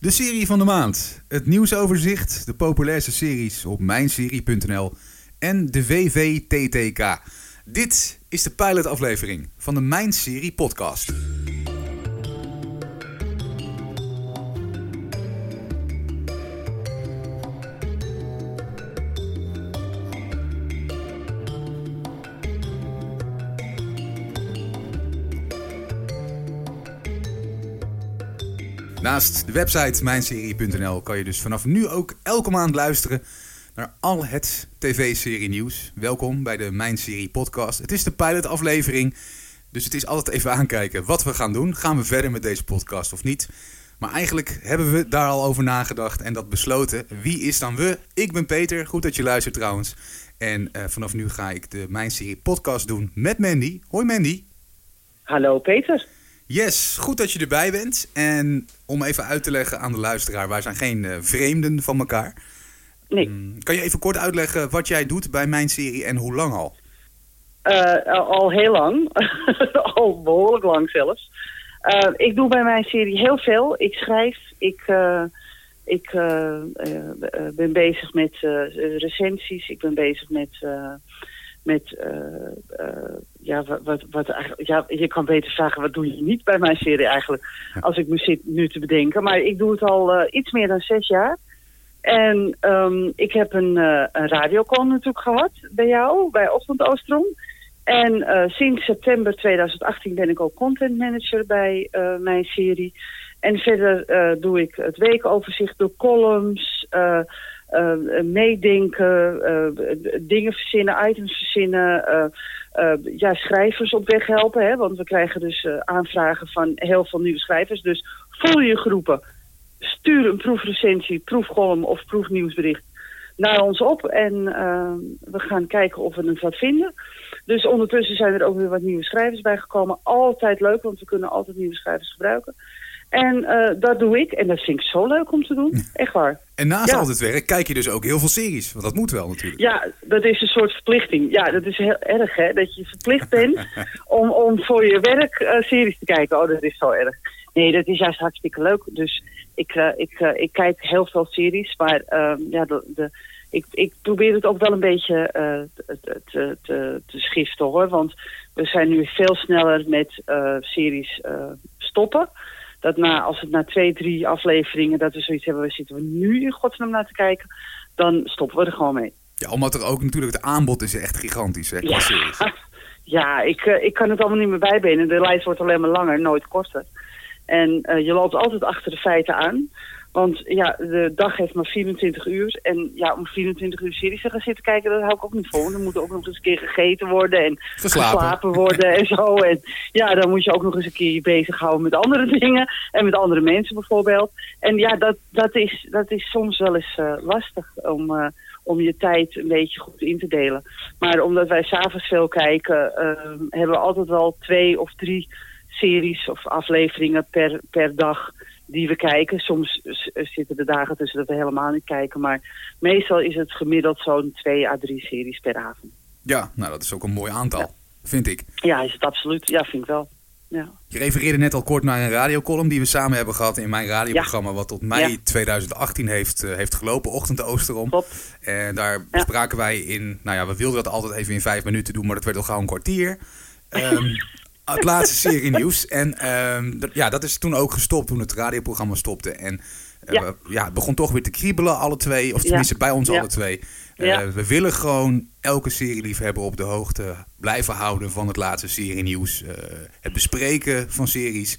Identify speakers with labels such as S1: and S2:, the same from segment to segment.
S1: De serie van de maand. Het nieuwsoverzicht, de populairste series op mijnserie.nl en de VVTTK. Dit is de pilotaflevering van de Mijn Serie podcast. Naast de website mijnserie.nl kan je dus vanaf nu ook elke maand luisteren naar al het tv-serie nieuws. Welkom bij de Mijn Serie podcast. Het is de pilotaflevering, dus het is altijd even aankijken wat we gaan doen. Gaan we verder met deze podcast of niet? Maar eigenlijk hebben we daar al over nagedacht en dat besloten. Wie is dan we? Ik ben Peter, goed dat je luistert trouwens. En uh, vanaf nu ga ik de Mijn Serie podcast doen met Mandy. Hoi Mandy.
S2: Hallo Peter.
S1: Yes, goed dat je erbij bent. En om even uit te leggen aan de luisteraar, wij zijn geen uh, vreemden van elkaar.
S2: Nee.
S1: Um, kan je even kort uitleggen wat jij doet bij mijn serie en hoe lang al?
S2: Uh, al heel lang. al behoorlijk lang zelfs. Uh, ik doe bij mijn serie heel veel. Ik schrijf, ik, ik ben bezig met recensies, ik ben bezig met met, ja, wat, wat, eigenlijk, ja, je kan beter vragen, wat doe je niet bij mijn serie eigenlijk, als ik me zit nu te bedenken. Maar ik doe het al uh, iets meer dan zes jaar. En um, ik heb een, een radiocolumn natuurlijk gehad bij jou, bij Ochtend Oostrom. En sinds september 2018 ben ik ook content manager bij mijn serie. En verder doe ik het weekoverzicht, de columns... Uh, meedenken, uh, dingen verzinnen, items verzinnen, uh, ja, schrijvers op weg helpen. Hè? Want we krijgen dus aanvragen van heel veel nieuwe schrijvers. Dus voel je groepen, stuur een proefrecensie, proefcolumn of proefnieuwsbericht naar ons op. En we gaan kijken of we het wat vinden. Dus ondertussen zijn er ook weer wat nieuwe schrijvers bijgekomen. Altijd leuk, want we kunnen altijd nieuwe schrijvers gebruiken. En uh, dat doe ik. En dat vind ik zo leuk om te doen. Echt waar.
S1: En naast ja. al dit werk kijk je dus ook heel veel series. Want dat moet wel natuurlijk.
S2: Ja, dat is een soort verplichting. Ja, dat is heel erg hè. Dat je verplicht bent om, om voor je werk uh, series te kijken. Oh, dat is zo erg. Nee, dat is juist hartstikke leuk. Dus ik, uh, ik, ik kijk heel veel series. Maar ja, de, de, ik, ik probeer het ook wel een beetje te, te, te, te schiften hoor. Want we zijn nu veel sneller met series stoppen dat na, als het na twee, drie afleveringen, dat we zoiets hebben, we zitten we nu in godsnaam naar te kijken, dan stoppen we er gewoon mee.
S1: Ja, omdat er ook natuurlijk het aanbod is echt gigantisch, hè,
S2: ja. Ja, ik, uh, ik kan het allemaal niet meer bijbenen. De lijst wordt alleen maar langer, nooit korter. En uh, je loopt altijd achter de feiten aan. Want ja, de dag heeft maar 24 uur. En ja, om 24 uur series te gaan zitten kijken, dat hou ik ook niet vol. Dan moet er ook nog eens een keer gegeten worden en geslapen worden en zo. En ja, dan moet je ook nog eens een keer je bezighouden met andere dingen. En met andere mensen bijvoorbeeld. En ja, dat, dat, is, dat is soms wel eens uh, lastig om... Uh, om je tijd een beetje goed in te delen. Maar omdat wij s'avonds veel kijken, uh, hebben we altijd wel twee of drie series of afleveringen per, per dag die we kijken. Soms zitten de dagen tussen dat we helemaal niet kijken. Maar meestal is het gemiddeld zo'n twee à drie series per avond.
S1: Ja, nou dat is ook een mooi aantal, ja. vind ik.
S2: Ja, is het absoluut. Ja, vind ik wel. Ja.
S1: Je refereerde net al kort naar een radiocolumn die we samen hebben gehad in mijn radioprogramma, ja. wat tot mei ja. 2018 heeft, uh, heeft gelopen, Ochtend Oosterom.
S2: Top.
S1: En daar spraken wij in, nou ja, we wilden dat altijd even in vijf minuten doen, maar dat werd al gauw een kwartier. Um, het laatste serie nieuws. En um, dat, ja, dat is toen ook gestopt toen het radioprogramma stopte. En uh, ja. ja, het begon toch weer te kriebelen, alle twee. Of tenminste ja. bij ons alle twee. Uh, we willen gewoon elke serieliefhebber op de hoogte blijven houden van het laatste serie nieuws. Uh, het bespreken van series,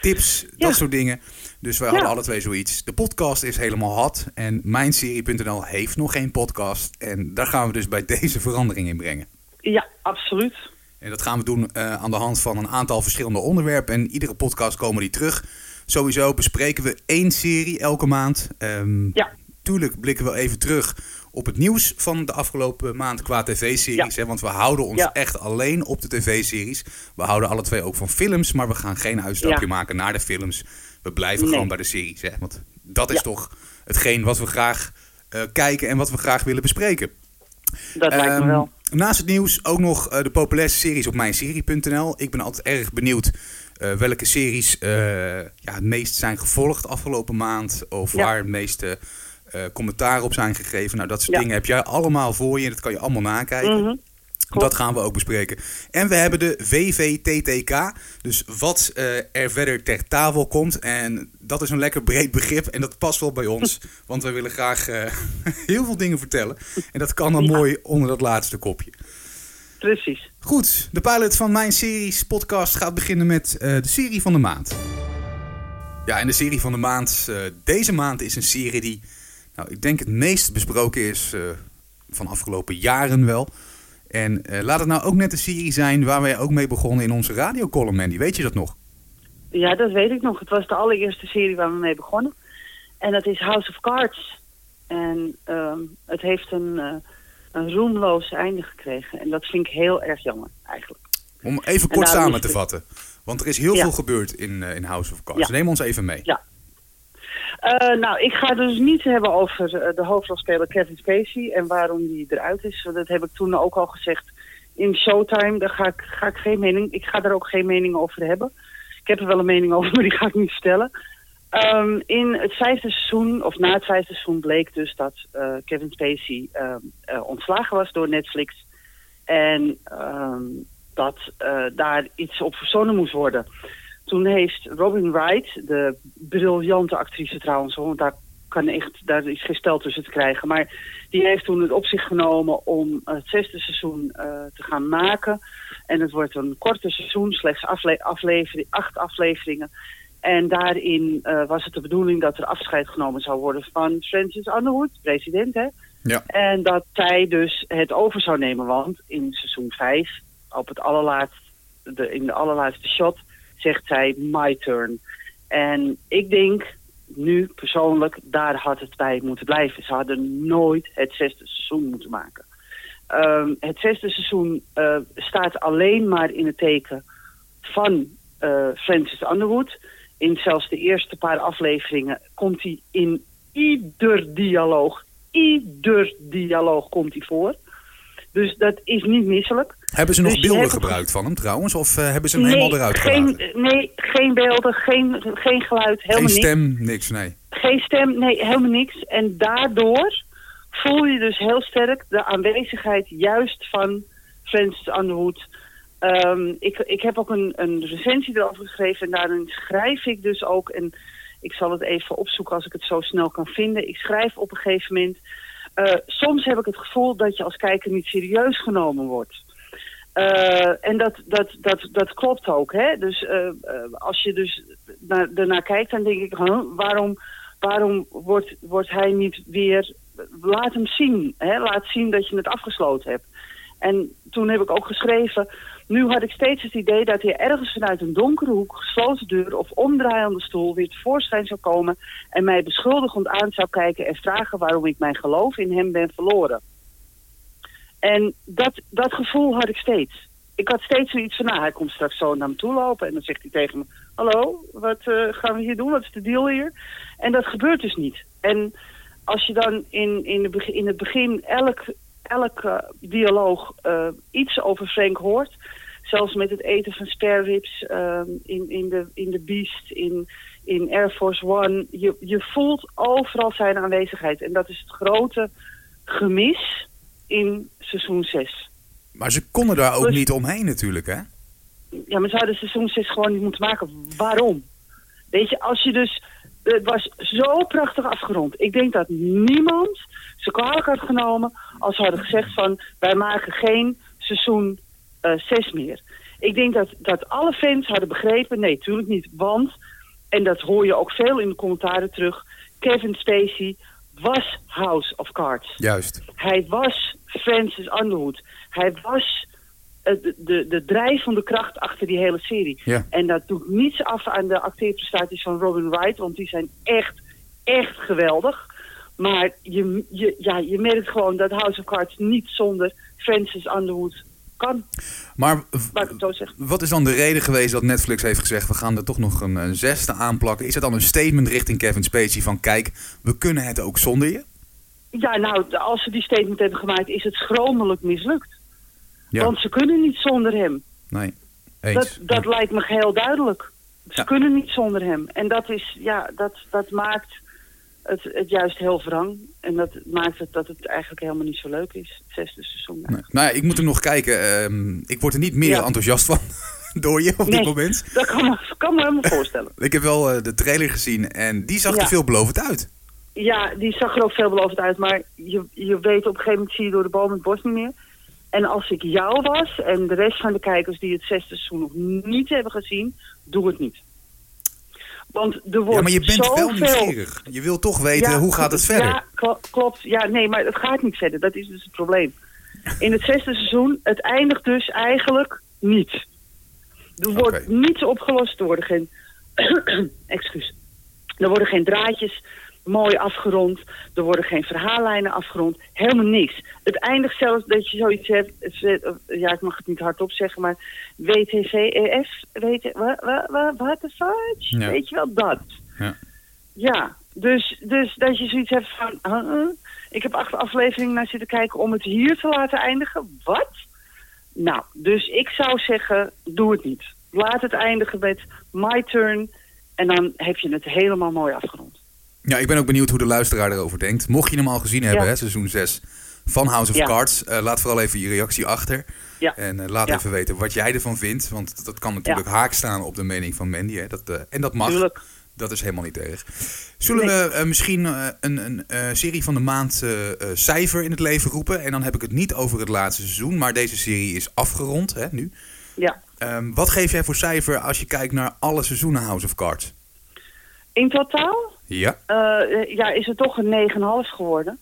S1: tips, dat soort dingen. Dus wij hadden alle twee zoiets. De podcast is helemaal hot. En mijnserie.nl heeft nog geen podcast. En daar gaan we dus bij deze verandering in brengen.
S2: Ja, absoluut.
S1: En dat gaan we doen uh, aan de hand van een aantal verschillende onderwerpen. En iedere podcast komen die terug. Sowieso bespreken we één serie elke maand. Um,
S2: ja.
S1: Tuurlijk blikken we even terug op het nieuws van de afgelopen maand qua tv-series. Ja. Want we houden ons ja. echt alleen op de tv-series. We houden alle twee ook van films, maar we gaan geen uitstapje ja. maken naar de films. We blijven nee. gewoon bij de series. Hè? Want dat is toch hetgeen wat we graag uh, kijken en wat we graag willen bespreken.
S2: Dat um, lijkt me wel.
S1: Naast het nieuws ook nog uh, de populairste series op mijnserie.nl. Ik ben altijd erg benieuwd eh, welke series eh, ja, het meest zijn gevolgd afgelopen maand. Of
S2: Ja.
S1: waar het meeste eh commentaar op zijn gegeven. Nou, dat soort
S2: Ja.
S1: dingen heb jij allemaal voor je. en Dat kan je allemaal nakijken.
S2: Mhm. Klopt.
S1: Dat gaan we ook bespreken. En we hebben de VVTTK. Dus wat eh, er verder ter tafel komt. En dat is een lekker breed begrip. En dat past wel bij ons. want we willen graag eh, heel veel dingen vertellen. En dat kan dan
S2: Ja.
S1: mooi onder dat laatste kopje.
S2: Precies.
S1: Goed, de pilot van mijn series podcast gaat beginnen met eh, de serie van de maand. Ja, en de serie van de maand, deze maand is een serie die, nou, ik denk het meest besproken is van afgelopen jaren wel. En eh, laat het nou ook net een serie zijn waar wij ook mee begonnen in onze radiocolumn, Mandy. Weet je dat nog?
S2: Ja, dat weet ik nog. Het was de allereerste serie waar we mee begonnen. En dat is House of Cards. En ehm, het heeft een, eh, een roemloos einde gekregen. En dat vind ik heel erg jammer, eigenlijk.
S1: Om even
S2: En
S1: kort samen te vatten. Want er is heel
S2: Ja.
S1: veel gebeurd in, eh, in House of Cards.
S2: Ja.
S1: Neem ons even mee.
S2: Ja. Eh, nou, ik ga dus niet hebben over eh, de hoofdrolspeler Kevin Spacey en waarom die eruit is. Dat heb ik toen ook al gezegd in Showtime. Daar ga ik, ga ik geen mening. Ik ga daar ook geen mening over hebben. Ik heb er wel een mening over, maar die ga ik niet vertellen. Ehm, in het vijfde seizoen, of na het vijfde seizoen, bleek dus dat eh, Kevin Spacey ehm, eh, ontslagen was door Netflix. En ehm, dat daar iets op verzonnen moest worden. Toen heeft Robin Wright, de briljante actrice trouwens, want daar, kan echt, daar is geen spel tussen te krijgen. Maar die heeft toen het op zich genomen om het zesde seizoen eh, te gaan maken. En het wordt een korte seizoen, slechts afle aflevering, acht afleveringen. En daarin eh, was het de bedoeling dat er afscheid genomen zou worden van Francis Underwood, president hè.
S1: Ja.
S2: En dat zij dus het over zou nemen, want in seizoen 5, op het allerlaatste, de, in de allerlaatste shot, zegt zij my turn. En ik denk nu persoonlijk, daar had het bij moeten blijven. Ze hadden nooit het zesde seizoen moeten maken. Ehm, het zesde seizoen eh, staat alleen maar in het teken van eh, Francis Underwood. In zelfs de eerste paar afleveringen komt hij in ieder dialoog, ieder dialoog komt hij voor. Dus dat is niet misselijk.
S1: Hebben ze nog
S2: Dus
S1: beelden gebruikt van hem trouwens? Of eh, hebben ze hem helemaal eruit
S2: geen,
S1: gelaten?
S2: nee, geen beelden, geen, geen geluid, helemaal
S1: Geen
S2: niks.
S1: stem, niks, nee.
S2: Geen stem, nee, helemaal niks. En daardoor voel je dus heel sterk de aanwezigheid juist van Francis Underwood. Ehm, ik, ik heb ook een, een recensie erover geschreven en daarin schrijf ik dus ook, en ik zal het even opzoeken als ik het zo snel kan vinden. Ik schrijf op een gegeven moment, eh, soms heb ik het gevoel dat je als kijker niet serieus genomen wordt. Eh, en dat, dat, dat, dat klopt ook. Hè? Dus eh, als je dus naar, ernaar kijkt, dan denk ik, waarom, waarom wordt, wordt hij niet weer... Laat hem zien. Hè? Laat zien dat je het afgesloten hebt. En toen heb ik ook geschreven... Nu had ik steeds het idee dat hij ergens vanuit een donkere hoek, gesloten deur of omdraaiende stoel weer tevoorschijn zou komen en mij beschuldigend aan zou kijken en vragen waarom ik mijn geloof in hem ben verloren. En dat, dat gevoel had ik steeds. Ik had steeds zoiets van, nou, hij komt straks zo naar me toe lopen. En dan zegt hij tegen me, hallo, wat eh, gaan we hier doen? Wat is de deal hier? En dat gebeurt dus niet. En als je dan in, in, in het begin elk, elke dialoog eh, iets over Frank hoort... zelfs met het eten van spare ribs ehm, in, in, de, in de Beast, in, in Air Force One... Je, je voelt overal zijn aanwezigheid. En dat is het grote gemis in seizoen 6.
S1: Maar ze konden daar ook
S2: Dus-
S1: niet omheen natuurlijk, hè?
S2: Ja, maar ze hadden seizoen 6 gewoon niet moeten maken. Waarom? Weet je, als je dus... Het was zo prachtig afgerond. Ik denk dat niemand ze kwalijk had genomen als ze hadden gezegd van... wij maken geen seizoen 6 meer. Ik denk dat, dat alle fans hadden begrepen... nee, tuurlijk niet, want... en dat hoor je ook veel in de commentaren terug... Kevin Spacey was House of Cards.
S1: Juist.
S2: Hij was Francis Underwood. Hij was eh, de, de, de drijvende kracht achter die hele serie.
S1: Ja.
S2: En dat doet niets af aan de acteerprestaties van Robin Wright, want die zijn echt, echt geweldig. Maar je, je, ja, je merkt gewoon dat House of Cards niet zonder Francis Underwood kan,
S1: Maar wat is dan de reden geweest dat Netflix heeft gezegd... we gaan er toch nog een, een zesde aanplakken? Is dat dan een statement richting Kevin Spacey van... kijk, we kunnen het ook zonder je?
S2: Ja, nou, als ze die statement hebben gemaakt, is het schromelijk mislukt.
S1: Ja,
S2: Want ze kunnen niet zonder hem.
S1: nee. Eens.
S2: Dat, dat
S1: Ja.
S2: lijkt me heel duidelijk. Ze
S1: Ja.
S2: kunnen niet zonder hem. En dat, is, ja, dat, dat maakt het, het juist heel wrang. En dat maakt het dat het eigenlijk helemaal niet zo leuk is. Het zesde seizoen.
S1: Nee. Nou ja, ik moet er nog kijken. Ehm, ik word er niet meer
S2: Ja.
S1: enthousiast van door je op dit
S2: Nee.
S1: moment.
S2: Dat kan me, kan me helemaal voorstellen.
S1: Ik heb wel eh, de trailer gezien en die zag
S2: Ja.
S1: er veelbelovend uit.
S2: Ja, die zag er ook veelbelovend uit. Maar je, je weet op een gegeven moment zie je door de boom het bos niet meer. En als ik jou was en de rest van de kijkers die het zesde seizoen nog niet hebben gezien, doe het niet. Want er wordt
S1: Ja, maar je bent wel nieuwsgierig. Je wil toch weten, hoe gaat het verder?
S2: Ja, kl- klopt. Ja, nee, maar het gaat niet verder. Dat is dus het probleem. In het zesde seizoen, het eindigt dus eigenlijk niet. Er wordt niets opgelost. Er worden geen... Excuus. Er worden geen draadjes mooi afgerond. Er worden geen verhaallijnen afgerond. Helemaal niks. Het eindigt zelfs dat je zoiets hebt... Ja, ik mag het niet hardop zeggen, maar... WTVEF, weet wat de fuck?
S1: Ja.
S2: Weet je wel, dat.
S1: Ja.
S2: Ja, dus, dus dat je zoiets hebt van... ik heb acht afleveringen naar zitten kijken om het hier te laten eindigen. Wat? Nou, dus ik zou zeggen, doe het niet. Laat het eindigen met my turn. En dan heb je het helemaal mooi afgerond.
S1: Ja, ik ben ook benieuwd hoe de luisteraar erover denkt. Mocht je hem al gezien hebben,
S2: Ja.
S1: hè, seizoen 6 van House of. Cards, eh, laat vooral even je reactie achter.
S2: Ja.
S1: En eh, laat
S2: Ja.
S1: even weten wat jij ervan vindt. Want dat kan natuurlijk haak staan op de mening van Mandy. Hè. Dat, eh, en dat mag.
S2: Tuurlijk.
S1: Dat is helemaal niet erg. Zullen
S2: Nee.
S1: we misschien een, een serie van de maand cijfer in het leven roepen? En dan heb ik het niet over het laatste seizoen, maar deze serie is afgerond hè, nu.
S2: Ja.
S1: Ehm, wat geef jij voor cijfer als je kijkt naar alle seizoenen House of Cards?
S2: In totaal
S1: Ja.
S2: eh, ja, is het toch een 9,5 geworden.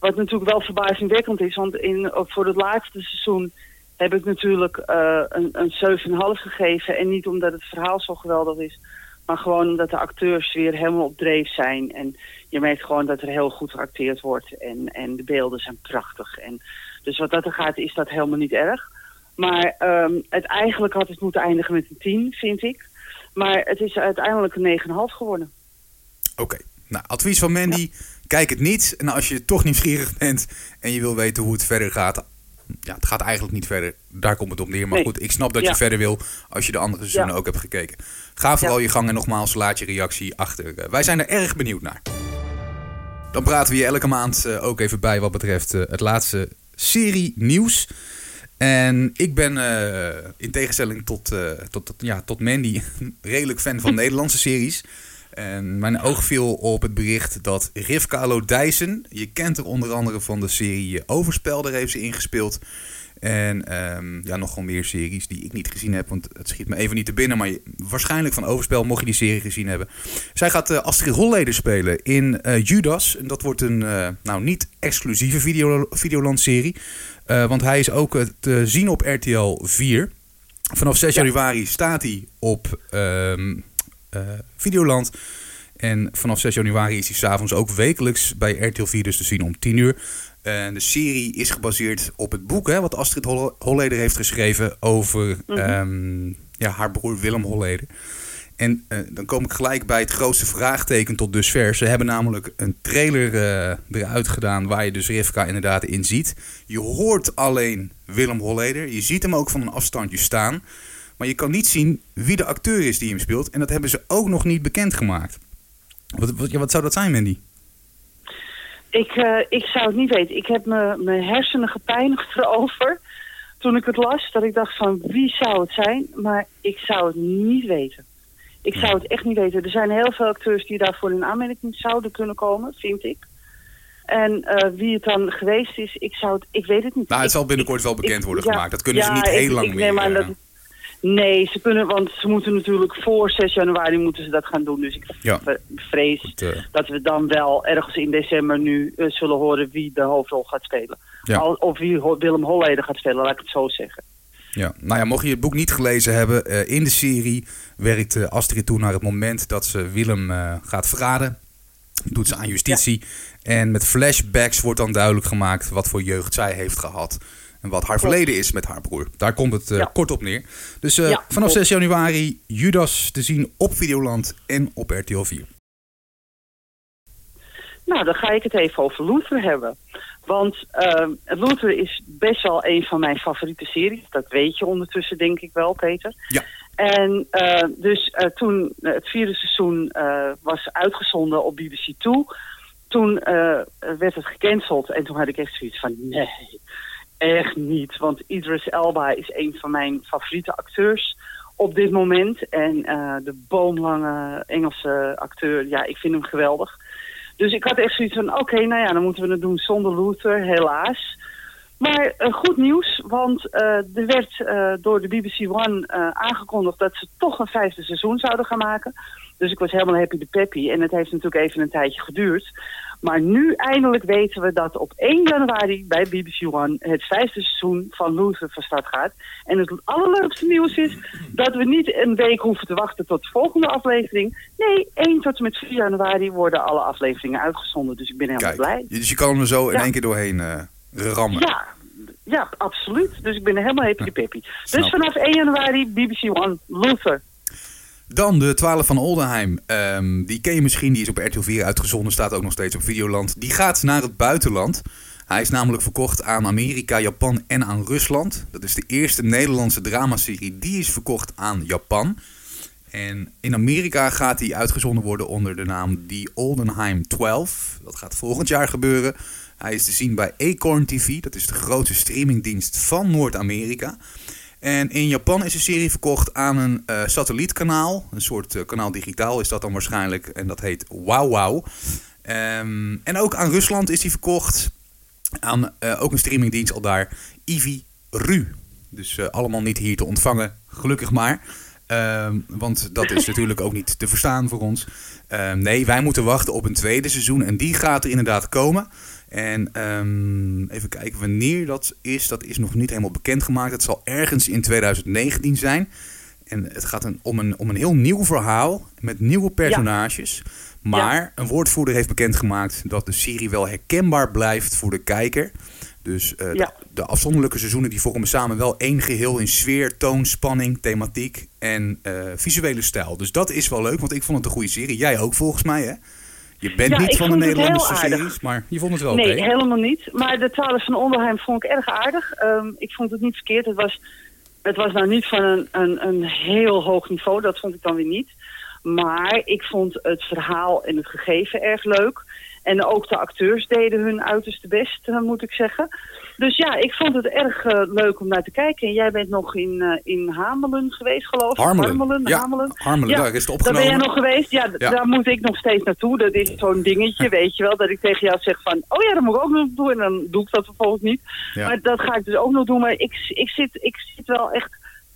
S2: Wat natuurlijk wel verbazingwekkend is. Want in, voor het laatste seizoen heb ik natuurlijk eh, een, een 7,5 gegeven. En niet omdat het verhaal zo geweldig is. Maar gewoon omdat de acteurs weer helemaal op dreef zijn. En je merkt gewoon dat er heel goed geacteerd wordt. En, en de beelden zijn prachtig. En dus wat dat er gaat is dat helemaal niet erg. Maar ehm, het eigenlijk had het moeten eindigen met een 10, vind ik. Maar het is uiteindelijk een 9,5 geworden.
S1: Oké. Nou, advies van Mandy. Kijk het niet. En als je toch nieuwsgierig bent en je wil weten hoe het verder gaat. Ja, het gaat eigenlijk niet verder. Daar komt het op neer. Maar
S2: Nee.
S1: goed, ik snap dat
S2: Ja.
S1: je verder wil als je de andere seizoenen
S2: Ja.
S1: ook hebt gekeken. Ga vooral je gang en nogmaals laat je reactie achter. Eh, wij zijn er erg benieuwd naar. Dan praten we je elke maand eh, ook even bij wat betreft eh, het laatste serie nieuws. En ik ben in tegenstelling tot, eh, tot, tot, ja, tot Mandy redelijk fan van Nederlandse series. En mijn oog viel op het bericht dat Rivka Lodijsen, je kent er onder andere van de serie Overspel, daar heeft ze ingespeeld. En ehm, ja, nogal meer series die ik niet gezien heb, want het schiet me even niet te binnen. Maar je- waarschijnlijk van Overspel, mocht je die serie gezien hebben. Zij gaat eh, Astrid Holleder spelen in eh, Judas. En dat wordt een eh, nou, niet exclusieve video, Videoland-serie. Want hij is ook te zien op RTL 4. Vanaf 6
S2: Ja.
S1: januari staat hij op ehm, eh, Videoland. En vanaf 6 januari is hij s'avonds ook wekelijks bij RTL 4 dus te zien om 10 uur. En de serie is gebaseerd op het boek hè, wat Astrid Holle- Holleder heeft geschreven over
S2: Mhm.
S1: ehm, ja, haar broer Willem Holleder. En eh, dan kom ik gelijk bij het grootste vraagteken tot dusver. Ze hebben namelijk een trailer eh, eruit gedaan waar je dus Rivka inderdaad in ziet. Je hoort alleen Willem Holleder. Je ziet hem ook van een afstandje staan. Maar je kan niet zien wie de acteur is die hem speelt. En dat hebben ze ook nog niet bekendgemaakt. Wat, wat, ja, wat zou dat zijn, Mandy?
S2: Ik, eh, ik zou het niet weten. Ik heb me- mijn hersenen gepijnigd erover toen ik het las. Dat ik dacht van wie zou het zijn? Maar ik zou het niet weten. Ik zou het echt niet weten. Er zijn heel veel acteurs die daarvoor in aanmerking zouden kunnen komen, vind ik. En eh, wie het dan geweest is, ik zou het, ik weet het niet.
S1: Nou, het zal binnenkort wel bekend
S2: ik-
S1: worden
S2: ja,
S1: gemaakt. Dat kunnen ze niet heel
S2: ik-
S1: lang
S2: ik
S1: meer.
S2: neem aan
S1: eh,
S2: dat- Nee, ze kunnen, want ze moeten natuurlijk voor 6 januari moeten ze dat gaan doen. Dus ik
S1: Ja.
S2: vrees
S1: goed, eh,
S2: dat we dan wel ergens in december nu eh, zullen horen wie de hoofdrol gaat spelen.
S1: Ja.
S2: Al- of wie Ho- Willem Holleder gaat spelen, laat ik het zo zeggen.
S1: Ja, nou ja, mocht je het boek niet gelezen hebben, eh, in de serie werkt Astrid toe naar het moment dat ze Willem gaat verraden. Doet ze aan justitie. En met flashbacks wordt dan duidelijk gemaakt wat voor jeugd zij heeft gehad. En wat haar verleden is met haar broer. Daar komt het eh,
S2: Ja.
S1: kort op neer. Dus eh,
S2: Ja,
S1: vanaf
S2: klopt.
S1: 6 januari Judas te zien op Videoland en op RTL 4.
S2: Nou, dan ga ik het even over Luther hebben. Want uh, Luther is best wel een van mijn favoriete series. Dat weet je ondertussen denk ik wel, Peter.
S1: Ja.
S2: En uh, dus uh, toen het vierde seizoen was uitgezonden op BBC 2... toen werd het gecanceld en toen had ik echt zoiets van... nee, echt niet. Want Idris Elba is een van mijn favoriete acteurs op dit moment. En de boomlange Engelse acteur, ja, ik vind hem geweldig. Dus ik had echt zoiets van, oké, nou ja, dan moeten we het doen zonder Luther, helaas. Maar uh, goed nieuws, want uh, er werd door de BBC One aangekondigd dat ze toch een vijfde seizoen zouden gaan maken. Dus ik was helemaal happy de peppy en het heeft natuurlijk even een tijdje geduurd. Maar nu eindelijk weten we dat op 1 januari bij BBC One het vijfde seizoen van Luther van start gaat. En het allerleukste nieuws is dat we niet een week hoeven te wachten tot de volgende aflevering. Nee, 1 tot en met 4 januari worden alle afleveringen uitgezonden. Dus ik ben helemaal
S1: Kijk,
S2: blij.
S1: Dus je kan er zo in één keer doorheen uh, rammen.
S2: Ja, ja, absoluut. Dus ik ben helemaal happy peppy. Dus vanaf 1 januari BBC One Luther.
S1: Dan de 12 van Oldenheim. Um, die ken je misschien, die is op RTL 4 uitgezonden, staat ook nog steeds op Videoland. Die gaat naar het buitenland. Hij is namelijk verkocht aan Amerika, Japan en aan Rusland. Dat is de eerste Nederlandse dramaserie die is verkocht aan Japan. En in Amerika gaat hij uitgezonden worden onder de naam The Oldenheim 12. Dat gaat volgend jaar gebeuren. Hij is te zien bij Acorn TV, dat is de grootste streamingdienst van Noord-Amerika. En in Japan is de serie verkocht aan een uh, satellietkanaal. Een soort uh, kanaal digitaal is dat dan waarschijnlijk. En dat heet Wow Wow. Um, en ook aan Rusland is die verkocht. Aan uh, ook een streamingdienst al daar. Ivi Ru. Dus allemaal niet hier te ontvangen. Gelukkig maar. Um, want dat is natuurlijk ook niet te verstaan voor ons. Um, nee, wij moeten wachten op een tweede seizoen. En die gaat er inderdaad komen. En um, even kijken wanneer dat is. Dat is nog niet helemaal bekendgemaakt. Het zal ergens in 2019 zijn. En het gaat een, om, een, om een heel nieuw verhaal met nieuwe personages. Ja. Maar ja. een woordvoerder heeft bekendgemaakt dat de serie wel herkenbaar blijft voor de kijker. Dus uh, ja. de, de, afzonderlijke seizoenen die vormen samen wel één geheel in sfeer, toon, spanning, thematiek en uh, visuele stijl. Dus dat is wel leuk, want ik vond het een goede serie. Jij ook volgens mij, hè? Je bent
S2: ja,
S1: niet van de Nederlandse series, maar je vond het wel
S2: Nee,
S1: okay.
S2: helemaal niet. Maar de 12 van Onderheim vond ik erg aardig. Um, ik vond het niet verkeerd. Het was, het was nou niet van een, een, een heel hoog niveau. Dat vond ik dan weer niet. Maar ik vond het verhaal en het gegeven erg leuk. En ook de acteurs deden hun uiterste best, moet ik zeggen. Dus ja, ik vond het erg uh, leuk om naar te kijken. En jij bent nog in, uh, in Hamelen geweest, geloof ik?
S1: Harmelen.
S2: Harmelen,
S1: ja,
S2: Hamelen.
S1: Harmelen, ja. daar is het opgenomen.
S2: Daar ben jij nog geweest? Ja, ja, daar moet ik nog steeds naartoe. Dat is zo'n dingetje, weet je wel. Dat ik tegen jou zeg van, oh ja, dat moet ik ook nog doen. En dan doe ik dat vervolgens niet. Maar dat ga ik dus ook nog doen. Maar ik, ik, zit, ik zit wel echt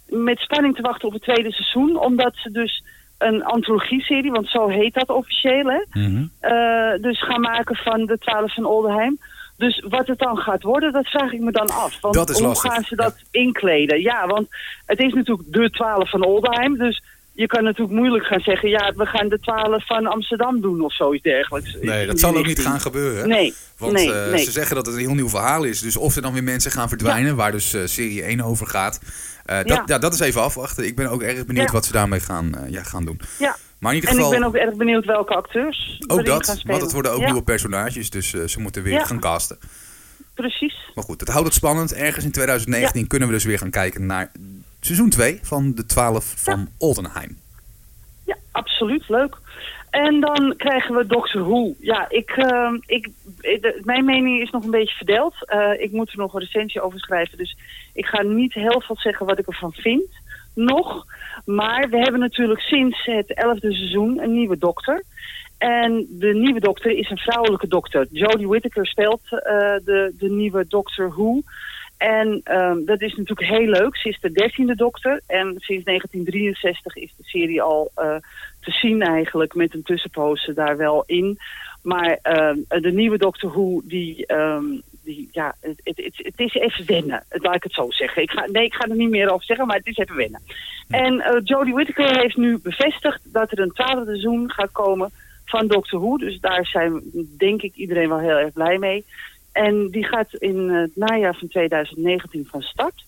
S2: met spanning te wachten op het tweede seizoen. Omdat ze dus een antologie-serie, want zo heet dat officieel, hè?
S1: Mm -hmm.
S2: uh, dus gaan maken van de 12 van Oldenheim. Dus wat het dan gaat worden, dat vraag ik me dan af. Want
S1: dat is
S2: hoe
S1: lastig.
S2: gaan ze dat ja. inkleden? Ja, want het is natuurlijk de 12 van Oldenheim. Dus je kan natuurlijk moeilijk gaan zeggen... ja, we gaan de 12 van Amsterdam doen of zoiets dergelijks.
S1: Nee, dat zal ook niet gaan gebeuren.
S2: Nee,
S1: Want
S2: nee,
S1: uh,
S2: nee.
S1: ze zeggen dat het een heel nieuw verhaal is. Dus of er dan weer mensen gaan verdwijnen... Ja. waar dus uh, serie 1 over gaat... Uh, dat, ja. ja. dat is even afwachten. Ik ben ook erg benieuwd wat ze daarmee gaan, ja, gaan doen.
S2: Ja.
S1: Maar in ieder
S2: en ik ben ook erg benieuwd welke acteurs
S1: Ook dat, want het worden ook nieuwe personages. Dus ze moeten weer gaan casten.
S2: Precies.
S1: Maar goed, het houdt het spannend. Ergens in 2019 ja. kunnen we dus weer gaan kijken naar seizoen 2 van de 12 van. Oldenheim.
S2: Ja, absoluut. Leuk. En dan krijgen we Doctor Who. Ja, ik, uh, ik, de, mijn mening is nog een beetje verdeeld. Uh, ik moet er nog een recensie over schrijven. Dus ik ga niet heel veel zeggen wat ik ervan vind. Nog. Maar we hebben natuurlijk sinds het elfde seizoen een nieuwe dokter. En de nieuwe dokter is een vrouwelijke dokter. Jodie Whittaker speelt uh, de, de nieuwe Doctor Who. En um, dat is natuurlijk heel leuk. Ze is de dertiende dokter. En sinds 1963 is de serie al uh, te zien eigenlijk met een tussenpoze daar wel in. Maar uh, de nieuwe Doctor Who, die, um, die ja, het, het, het, is even wennen. Laat ik het zo zeggen. Ik ga, nee, ik ga er niet meer over zeggen, maar het is even wennen. En uh, Jodie Whittaker heeft nu bevestigd dat er een twaalfde seizoen gaat komen van Doctor Who. Dus daar zijn denk ik iedereen wel heel erg blij mee. En die gaat in het najaar van 2019 van start.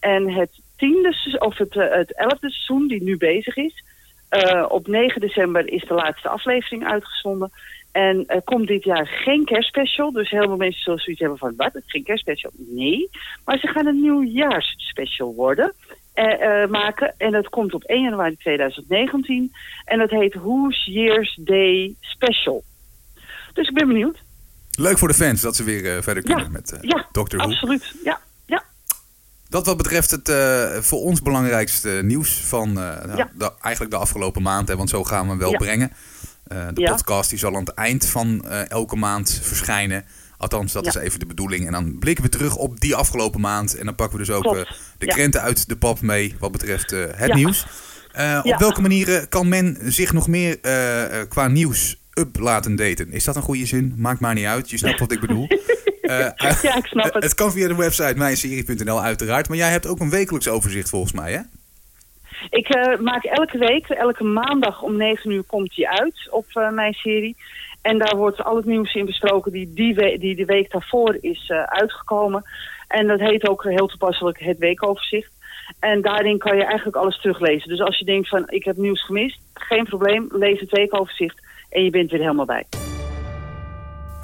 S2: En het tiende, of het, het elfde seizoen die nu bezig is... Uh, op 9 december is de laatste aflevering uitgezonden. En er komt dit jaar geen kerstspecial. Dus heel veel mensen zullen zoiets hebben van, wat, geen kerstspecial? Nee, maar ze gaan een nieuwjaarsspecial worden. eh, eh, maken. En dat komt op 1 januari 2019. En dat heet Who's Year's Day Special. Dus ik ben benieuwd.
S1: Leuk voor de fans dat ze weer eh, verder kunnen
S2: Ja,
S1: met
S2: Ja,
S1: Doctor Who.
S2: absoluut. Ja, ja.
S1: Dat wat betreft het voor ons belangrijkste nieuws van nou,
S2: Ja.
S1: de, eigenlijk de afgelopen maand. Hè, want zo gaan we hem wel
S2: Ja.
S1: brengen. Eh, de
S2: Ja.
S1: podcast die zal aan het eind van eh, elke maand verschijnen. Althans, dat
S2: Ja.
S1: is even de bedoeling. En dan blikken we terug op die afgelopen maand. En dan pakken we dus ook eh, de krenten uit de pap mee wat betreft het nieuws. Op welke manieren kan men zich nog meer qua nieuws up laten daten? Is dat een goede zin? Maakt maar niet uit. Je snapt wat ik bedoel.
S2: Ja, ik snap het.
S1: Het kan via de website mijnserie.nl uiteraard. Maar jij hebt ook een wekelijks overzicht volgens mij, hè?
S2: Ik eh, maak elke week, elke maandag om 9 uur komt die uit op eh, mijn serie. En daar wordt al het nieuws in besproken die, die, die de week daarvoor is eh, uitgekomen. En dat heet ook heel toepasselijk het weekoverzicht. En daarin kan je eigenlijk alles teruglezen. Dus als je denkt van ik heb nieuws gemist, geen probleem, lees het weekoverzicht en je bent weer helemaal bij.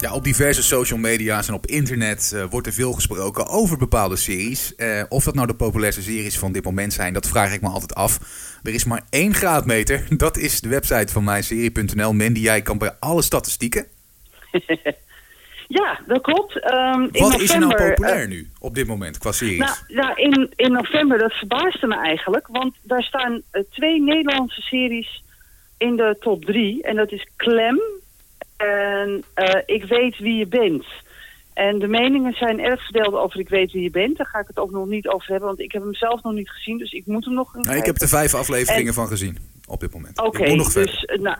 S1: Ja, op diverse social media's en op internet eh, wordt er veel gesproken over bepaalde series. Eh, of dat nou de populairste series van dit moment zijn, dat vraag ik me altijd af. Er is maar één graadmeter. Dat is de website van mijnserie.nl. Mandy, jij kan bij alle statistieken.
S2: Ja, dat klopt. Ehm, in
S1: Wat is er nou
S2: november,
S1: populair
S2: eh,
S1: nu op dit moment qua series?
S2: Nou, nou in, in november, dat verbaasde me eigenlijk. Want daar staan twee Nederlandse series in de top drie. En dat is Clem en eh, Ik weet wie je bent. En de meningen zijn erg verdeeld over Ik weet wie je bent. Daar ga ik het ook nog niet over hebben, want ik heb hem zelf nog niet gezien. Dus ik moet hem nog
S1: Nou, ik heb er vijf afleveringen van gezien op dit moment.
S2: Oké, dus, eh, nou,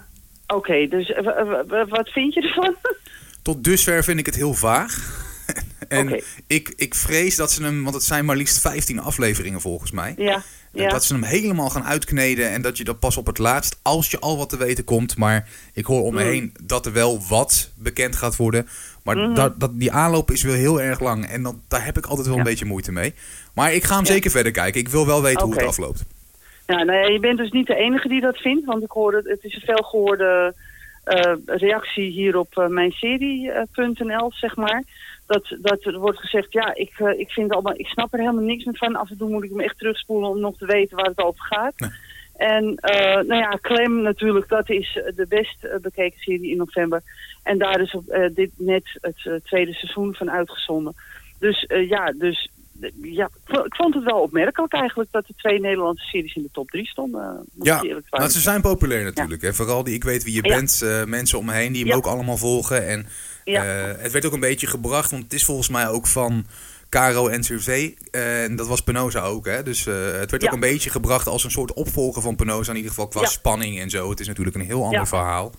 S2: oké, dus eh, wat vind je ervan?
S1: Tot dusver vind ik het heel vaag. En ik, ik vrees dat ze hem, want het zijn maar liefst 15 afleveringen volgens mij.
S2: ja.
S1: Dat ze hem helemaal gaan uitkneden en dat je dat pas op het laatst, als je al wat te weten komt. Maar ik hoor om me
S2: Mm.
S1: heen dat er wel wat bekend gaat worden. Maar
S2: Mhm.
S1: dat, dat, die aanloop is wel heel erg lang en dat, daar heb ik altijd wel een beetje moeite mee. Maar ik ga hem
S2: Ja.
S1: zeker verder kijken. Ik wil wel weten hoe het afloopt.
S2: Ja, nou ja, je bent dus niet de enige die dat vindt, want ik hoorde, het is een veelgehoorde eh, reactie hier op eh, mijnserie.nl, zeg maar. Dat, dat er wordt gezegd, ja, ik, eh, ik, vind allemaal, ik snap er helemaal niks meer van. Af en toe moet ik hem echt terugspoelen om nog te weten waar het over gaat.
S1: Nee.
S2: En eh, nou ja, Clem natuurlijk, dat is de best eh, bekeken serie in november. En daar is op, eh, dit net het eh, tweede seizoen van uitgezonden. Dus eh, ja, dus eh, ja, ik vo- ik vond het wel opmerkelijk eigenlijk dat er twee Nederlandse series in de top drie stonden. eh,
S1: Ja, maar ze zijn populair natuurlijk. Hè? Vooral die Ik weet wie je
S2: Ja.
S1: bent. eh, mensen om me heen die hem
S2: Ja.
S1: ook allemaal volgen. En eh, het werd ook een beetje gebracht, want het is volgens mij ook van Caro en eh, en dat was Penosa ook. Hè? Dus eh, het werd ook een beetje gebracht als een soort opvolger van Penosa. In ieder geval qua spanning en zo. Het is natuurlijk een heel ander
S2: Ja.
S1: verhaal.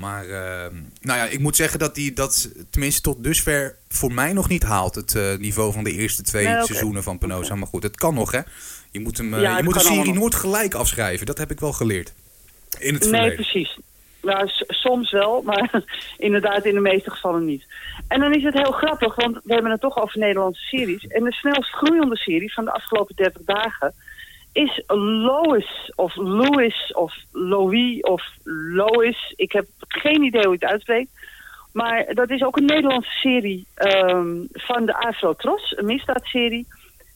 S1: Maar eh, nou ja, ik moet zeggen dat die dat tenminste tot dusver voor mij nog niet haalt. Het eh, niveau van de eerste twee
S2: Nee,
S1: seizoenen van Penosa. Maar goed, het kan nog hè. Je moet, hem, eh,
S2: Ja,
S1: je moet de serie nooit gelijk afschrijven. Dat heb ik wel geleerd. In het
S2: Nee,
S1: verleden.
S2: precies. Nou, soms wel, maar inderdaad in de meeste gevallen niet. En dan is het heel grappig, want we hebben het toch over Nederlandse series. En de snelst groeiende serie van de afgelopen 30 dagen is Lois of Louis of Louis of Lois. Ik heb geen idee hoe het uitspreekt. Maar dat is ook een Nederlandse serie ehm, van de Afro-Tros, een misdaadserie.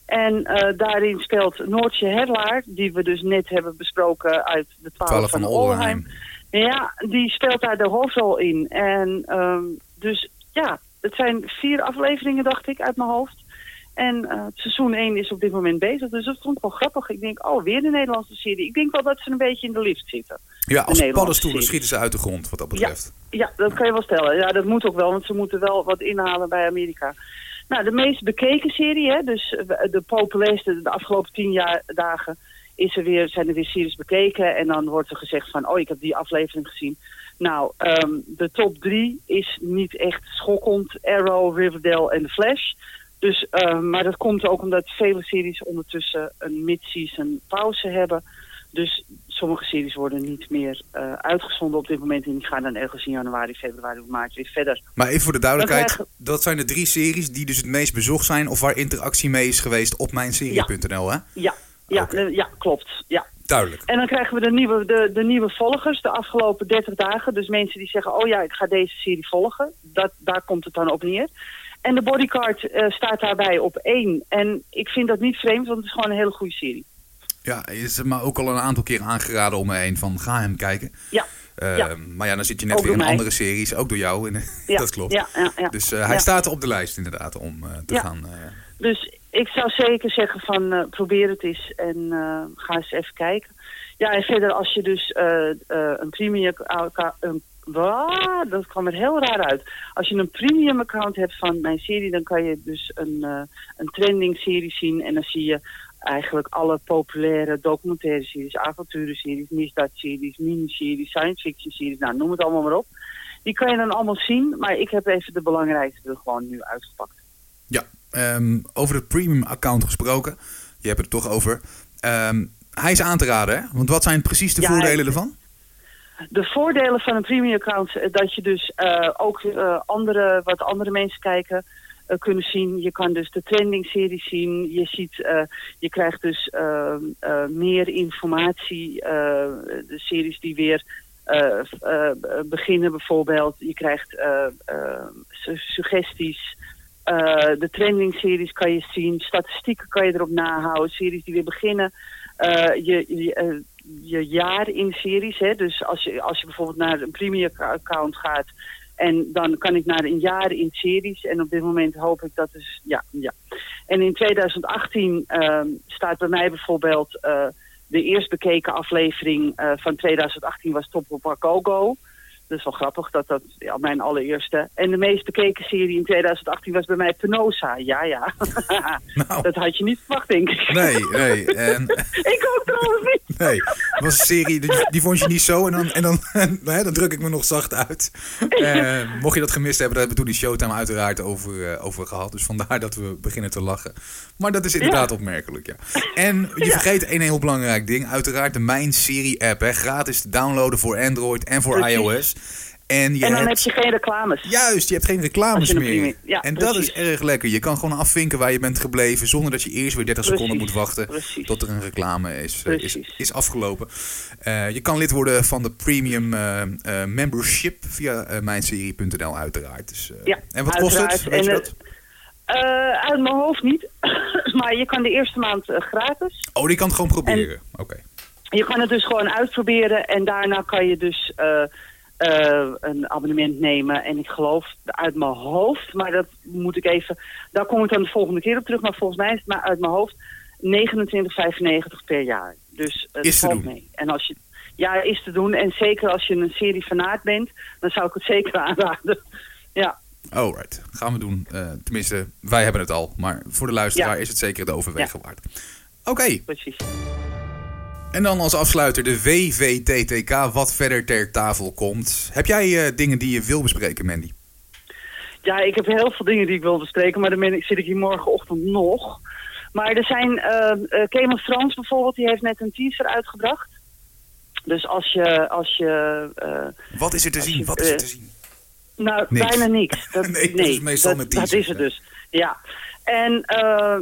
S2: En eh, daarin speelt Noortje Herlaar, die we dus net hebben besproken uit de 12,
S1: 12
S2: van
S1: van
S2: Olheim. Ja, die speelt daar de hoofdrol in. En ehm, dus ja, het zijn vier afleveringen, dacht ik, uit mijn hoofd. En het seizoen 1 is op dit moment bezig. Dus dat vond ik wel grappig. Ik denk, oh, weer de Nederlandse serie. Ik denk wel dat ze een beetje in de lift zitten.
S1: Ja, als paddenstoelen
S2: serie.
S1: schieten ze uit de grond wat dat betreft.
S2: Ja, dat kan je wel stellen. Ja, dat moet ook wel, want ze moeten wel wat inhalen bij Amerika. Nou, de meest bekeken serie, hè, dus eh, de populairste de afgelopen tien jaar dagen, is er weer, zijn er weer series bekeken. En dan wordt er gezegd van, oh, ik heb die aflevering gezien. Nou, ehm, de top drie is niet echt schokkend. Arrow, Riverdale en The Flash. Dus, eh, maar dat komt ook omdat vele series ondertussen een mid-season pauze hebben. Dus sommige series worden niet meer eh, uitgezonden op dit moment. En die gaan dan ergens in januari, februari of maart weer verder.
S1: Maar even voor de duidelijkheid,
S2: krijgen-
S1: dat zijn de drie series die dus het meest bezocht zijn of waar interactie mee is geweest op mijnserie.nl, hè?
S2: Ja, ja, eh, ja klopt. Ja.
S1: Duidelijk.
S2: En dan krijgen we de nieuwe, de, de nieuwe volgers de afgelopen 30 dagen. Dus mensen die zeggen, oh ja, ik ga deze serie volgen. Dat, daar komt het dan op neer. En de bodycard uh, staat daarbij op één. En ik vind dat niet vreemd, want het is gewoon een hele goede serie.
S1: Ja, is me ook al een aantal keer aangeraden om me heen van ga hem kijken.
S2: Ja.
S1: Uh,
S2: ja.
S1: Maar ja, dan zit je net weer in andere series, ook door jou. En,
S2: ja.
S1: dat klopt.
S2: Ja.
S1: Dus uh, hij staat op de lijst inderdaad om uh, te gaan.
S2: Dus ik zou zeker zeggen van probeer het eens en ga eens even kijken. Ja, en verder als je dus een premium een Wow, dat kwam er heel raar uit. Als je een premium account hebt van mijn serie, dan kan je dus een, uh, een trending serie zien. En dan zie je eigenlijk alle populaire documentaire series, avonturenseries, misdaadseries, miniseries, science fiction series, nou noem het allemaal maar op. Die kan je dan allemaal zien, maar ik heb even de belangrijkste er gewoon nu uitgepakt.
S1: Ja, um, over het premium account gesproken, je hebt het er toch over. Um, hij is aan te raden, hè? Want wat zijn precies de ja, voordelen ervan?
S2: De voordelen van een premium account, dat je dus uh, ook uh, andere, wat andere mensen kijken, kunnen zien. Je kan dus de trending series zien. Je ziet, je krijgt dus uh, meer informatie. de series die weer beginnen bijvoorbeeld. Je krijgt suggesties. de trending series kan je zien. Statistieken kan je erop nahouden. Series die weer beginnen. je je jaar in series. Hè? Dus als je, als je bijvoorbeeld naar een premium account gaat... En dan kan ik naar een jaar in series. En op dit moment hoop ik dat dus... Ja, ja. En in 2018 uh, staat bij mij bijvoorbeeld... Uh, de eerst bekeken aflevering uh, van 2018 was Top of Go. Dat is wel grappig, dat dat ja, mijn allereerste. En de meest bekeken serie in 2018 was bij mij Penosa. Ja, ja. Nou. Dat had je niet verwacht, denk ik.
S1: Nee, nee. En...
S2: ik ook trouwens niet.
S1: Nee, het was een serie, die, die vond je niet zo. En dan, en dan, nee, dan druk ik me nog zacht uit. Uh, mocht je dat gemist hebben, daar hebben we toen die Showtime uiteraard over, uh, over gehad. Dus vandaar dat we beginnen te lachen. Maar dat is inderdaad ja. opmerkelijk, ja. En je vergeet een heel belangrijk ding. Uiteraard de Mijn Serie app, hè. Gratis te downloaden voor Android en voor
S2: Precies.
S1: iOS. En, je
S2: en dan
S1: hebt,
S2: heb je geen reclames.
S1: Juist, je hebt geen reclames meer.
S2: ja,
S1: en dat is erg lekker. Je kan gewoon afvinken waar je bent gebleven zonder dat je eerst weer 30 seconden moet wachten
S2: precies.
S1: tot er een reclame is, eh, is, is afgelopen. Eh, je kan lid worden van de premium eh, membership via mijnserie.nl uiteraard. Dus,
S2: Ja,
S1: en wat kost het? Weet je dat?
S2: Uit mijn hoofd niet. maar je kan de eerste maand gratis.
S1: Oh, die kan het gewoon proberen. Oké.
S2: Je kan het dus gewoon uitproberen. En daarna kan je dus eh, eh, een abonnement nemen. En ik geloof uit mijn hoofd, maar dat moet ik even... Daar kom ik dan de volgende keer op terug. Maar volgens mij is het maar uit mijn hoofd 29,95 per jaar. Dus het
S1: Is te
S2: valt mee. En als je... Ja, is te doen. En zeker als je een serie fanaat bent, dan zou ik het zeker aanraden. Ja.
S1: Alright, gaan we doen. Eh, tenminste, wij hebben het al. Maar voor de luisteraar
S2: Ja.
S1: is het zeker de overwegen waard. Oké,
S2: Precies.
S1: En dan als afsluiter de WVTTK, wat verder ter tafel komt. Heb jij eh, dingen die je wil bespreken, Mandy?
S2: Ja, ik heb heel veel dingen die ik wil bespreken, maar dan zit ik hier morgenochtend nog. Maar er zijn, of Thrones bijvoorbeeld, die heeft net een teaser uitgebracht. Dus als je, als je
S1: Wat is er te zien?
S2: je,
S1: Wat is er te zien?
S2: nou,
S1: Niks.
S2: bijna niks. Dat,
S1: Nee, dat is meestal
S2: dat,
S1: met
S2: dat
S1: teasers,
S2: is het dus, ja. En,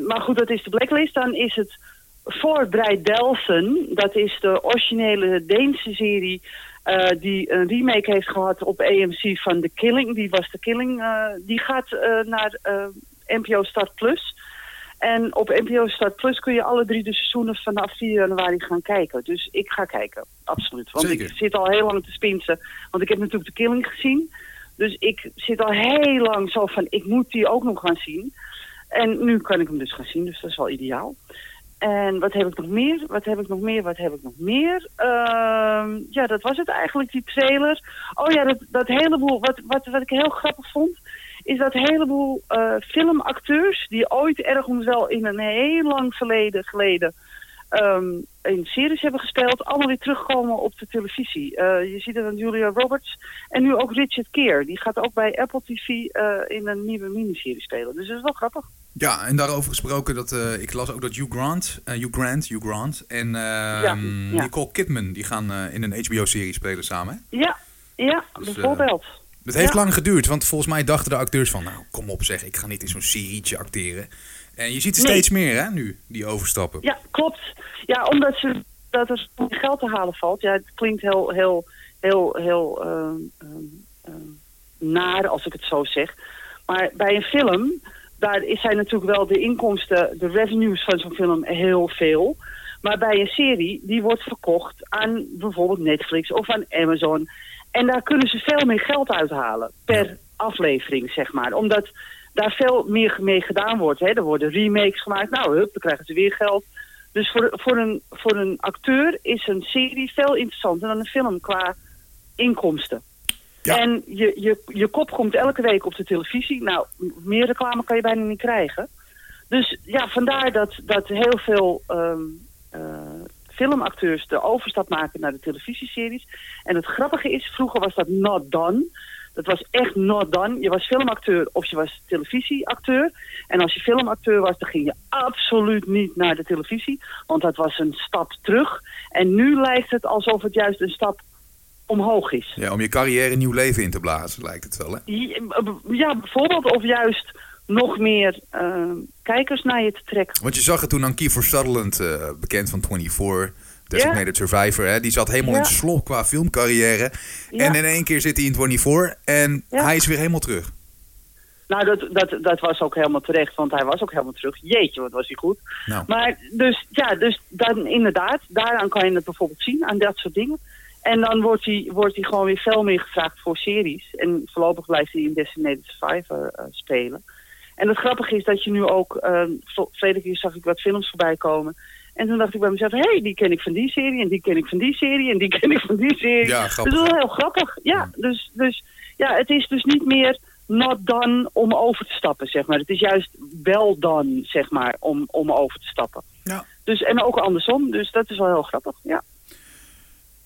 S2: maar goed, dat is de blacklist. Dan is het voor Breidelsen, dat is de originele Deense serie... eh, die een remake heeft gehad op AMC van The Killing. Die was The Killing. eh, die gaat eh, naar NPO Start Plus. En op NPO Start Plus kun je alle drie de seizoenen vanaf 4 januari gaan kijken. Dus ik ga kijken, absoluut. Want
S1: Zeker.
S2: ik zit al heel lang te spinsen. Want ik heb natuurlijk The Killing gezien. Dus ik zit al heel lang zo van, ik moet die ook nog gaan zien. En nu kan ik hem dus gaan zien, dus dat is wel ideaal. En wat heb ik nog meer? Wat heb ik nog meer? Wat heb ik nog meer? Ehm, ja, dat was het eigenlijk, die trailer. Oh ja, dat, dat heleboel, wat, wat, wat ik heel grappig vond, is dat heleboel eh, filmacteurs die ooit ergens wel in een heel lang verleden geleden ehm, in series hebben gespeeld, allemaal weer terugkomen op de televisie. Eh, je ziet het aan Julia Roberts en nu ook Richard Keer. Die gaat ook bij Apple TV eh, in een nieuwe miniserie spelen. Dus dat is wel grappig.
S1: Ja, en daarover gesproken, dat, eh, ik las ook dat Hugh Grant, eh, Hugh Grant, Hugh Grant en
S2: ja.
S1: Nicole Kidman, die gaan eh, in een HBO-serie spelen samen. Hè?
S2: Ja, ja,
S1: Dus,
S2: bijvoorbeeld.
S1: Het heeft
S2: Ja.
S1: lang geduurd, want volgens mij dachten de acteurs van, nou kom op zeg, ik ga niet in zo'n serietje acteren. En je ziet er
S2: Nee.
S1: steeds meer hè, nu, die overstappen.
S2: Ja, klopt. Ja, omdat ze dat er geld te halen valt. Ja, het klinkt heel, heel, heel, heel ehm, ehm, naar als ik het zo zeg. Maar bij een film, daar zijn natuurlijk wel de inkomsten, de revenues van zo'n film heel veel. Maar bij een serie, die wordt verkocht aan bijvoorbeeld Netflix of aan Amazon. En daar kunnen ze veel meer geld uithalen per aflevering, zeg maar. Omdat daar veel meer mee gedaan wordt. Hè. Er worden remakes gemaakt. Nou, hup, dan krijgen ze weer geld. Dus voor, voor, een, voor een acteur is een serie veel interessanter dan een film qua inkomsten. En je, je, je kop komt elke week op de televisie. Nou, meer reclame kan je bijna niet krijgen. Dus ja, vandaar dat, dat heel veel ehm, eh, filmacteurs de overstap maken naar de televisieseries. En het grappige is, vroeger was dat not done. Dat was echt not done. Je was filmacteur of je was televisieacteur. En als je filmacteur was, dan ging je absoluut niet naar de televisie. Want dat was een stap terug. En nu lijkt het alsof het juist een stap omhoog is.
S1: Ja, om je carrière nieuw leven in te blazen, lijkt het wel, hè?
S2: Ja, bijvoorbeeld of juist nog meer uh, kijkers naar je te trekken.
S1: Want je zag het toen aan Kiefer Sutherland, uh, bekend van 24... Designated. Survivor, hè? die zat helemaal ja. in slop qua filmcarrière. Ja. En in één keer zit hij in 24 en hij is weer helemaal terug.
S2: Nou, dat, dat, dat was ook helemaal terecht, want hij was ook helemaal terug. Jeetje, wat was hij goed.
S1: Nou.
S2: Maar dus, ja, dus dan inderdaad, daaraan kan je het bijvoorbeeld zien, aan dat soort dingen. En dan wordt hij, wordt hij gewoon weer veel meer gevraagd voor series. En voorlopig blijft hij in Designated Survivor uh, spelen. En het grappige is dat je nu ook, uh, verleden keer zag ik wat films voorbij komen. En toen dacht ik bij mezelf, hé, hey, die ken ik van die serie en die ken ik van die serie en die ken ik van die serie.
S1: Ja, grappig.
S2: Dus dat is wel heel grappig. Ja, ja, Dus, dus ja, het is dus niet meer not done om over te stappen, zeg maar. Het is juist wel done, zeg maar, om, om over te stappen.
S1: Ja.
S2: Dus, en ook andersom, dus dat is wel heel grappig, ja.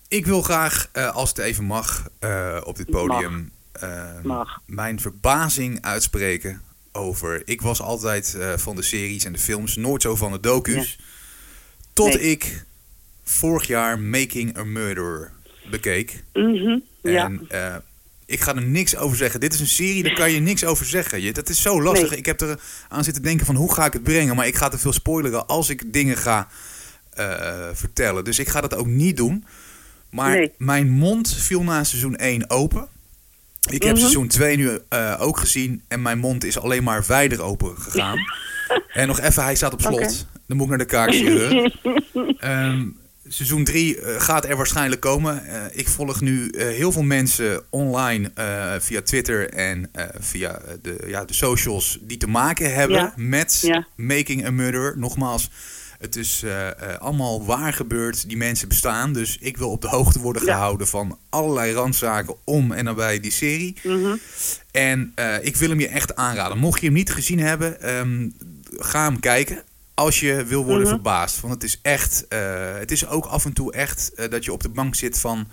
S1: Ik wil graag, uh, als het even mag, uh, op dit podium
S2: mag. Uh, mag.
S1: mijn verbazing uitspreken over... Ik was altijd van de series en de films, nooit zo van de docu's. Ja. Tot nee. ik vorig jaar Making a Murderer bekeek.
S2: Mm -hmm, ja.
S1: En uh, ik ga er niks over zeggen. Dit is een serie, daar kan je niks over zeggen. Je, dat is zo lastig.
S2: Nee.
S1: Ik heb er aan zitten denken van hoe ga ik het brengen. Maar ik ga te veel spoileren als ik dingen ga vertellen. Dus ik ga dat ook niet doen. Maar
S2: nee.
S1: mijn mond viel na seizoen 1 open. Ik heb
S2: Mhm.
S1: seizoen 2 nu uh, ook gezien. En mijn mond is alleen maar wijder open gegaan. en nog even, hij staat op slot. Dan moet ik naar de kaakchirurg. um, seizoen 3 uh, gaat er waarschijnlijk komen. Uh, ik volg nu heel veel mensen online via Twitter en via de, ja, de socials die te maken hebben
S2: Ja.
S1: met
S2: Ja.
S1: Making a Murder. Nogmaals, het is uh, uh, allemaal waar gebeurd. Die mensen bestaan. Dus ik wil op de hoogte worden
S2: Ja.
S1: gehouden van allerlei randzaken om en nabij die serie.
S2: Mhm.
S1: En uh, ik wil hem je echt aanraden. Mocht je hem niet gezien hebben, um, ga hem kijken. Als je wil worden
S2: Mhm.
S1: verbaasd. Want het is echt. Uh, het is ook af en toe echt uh, dat je op de bank zit van.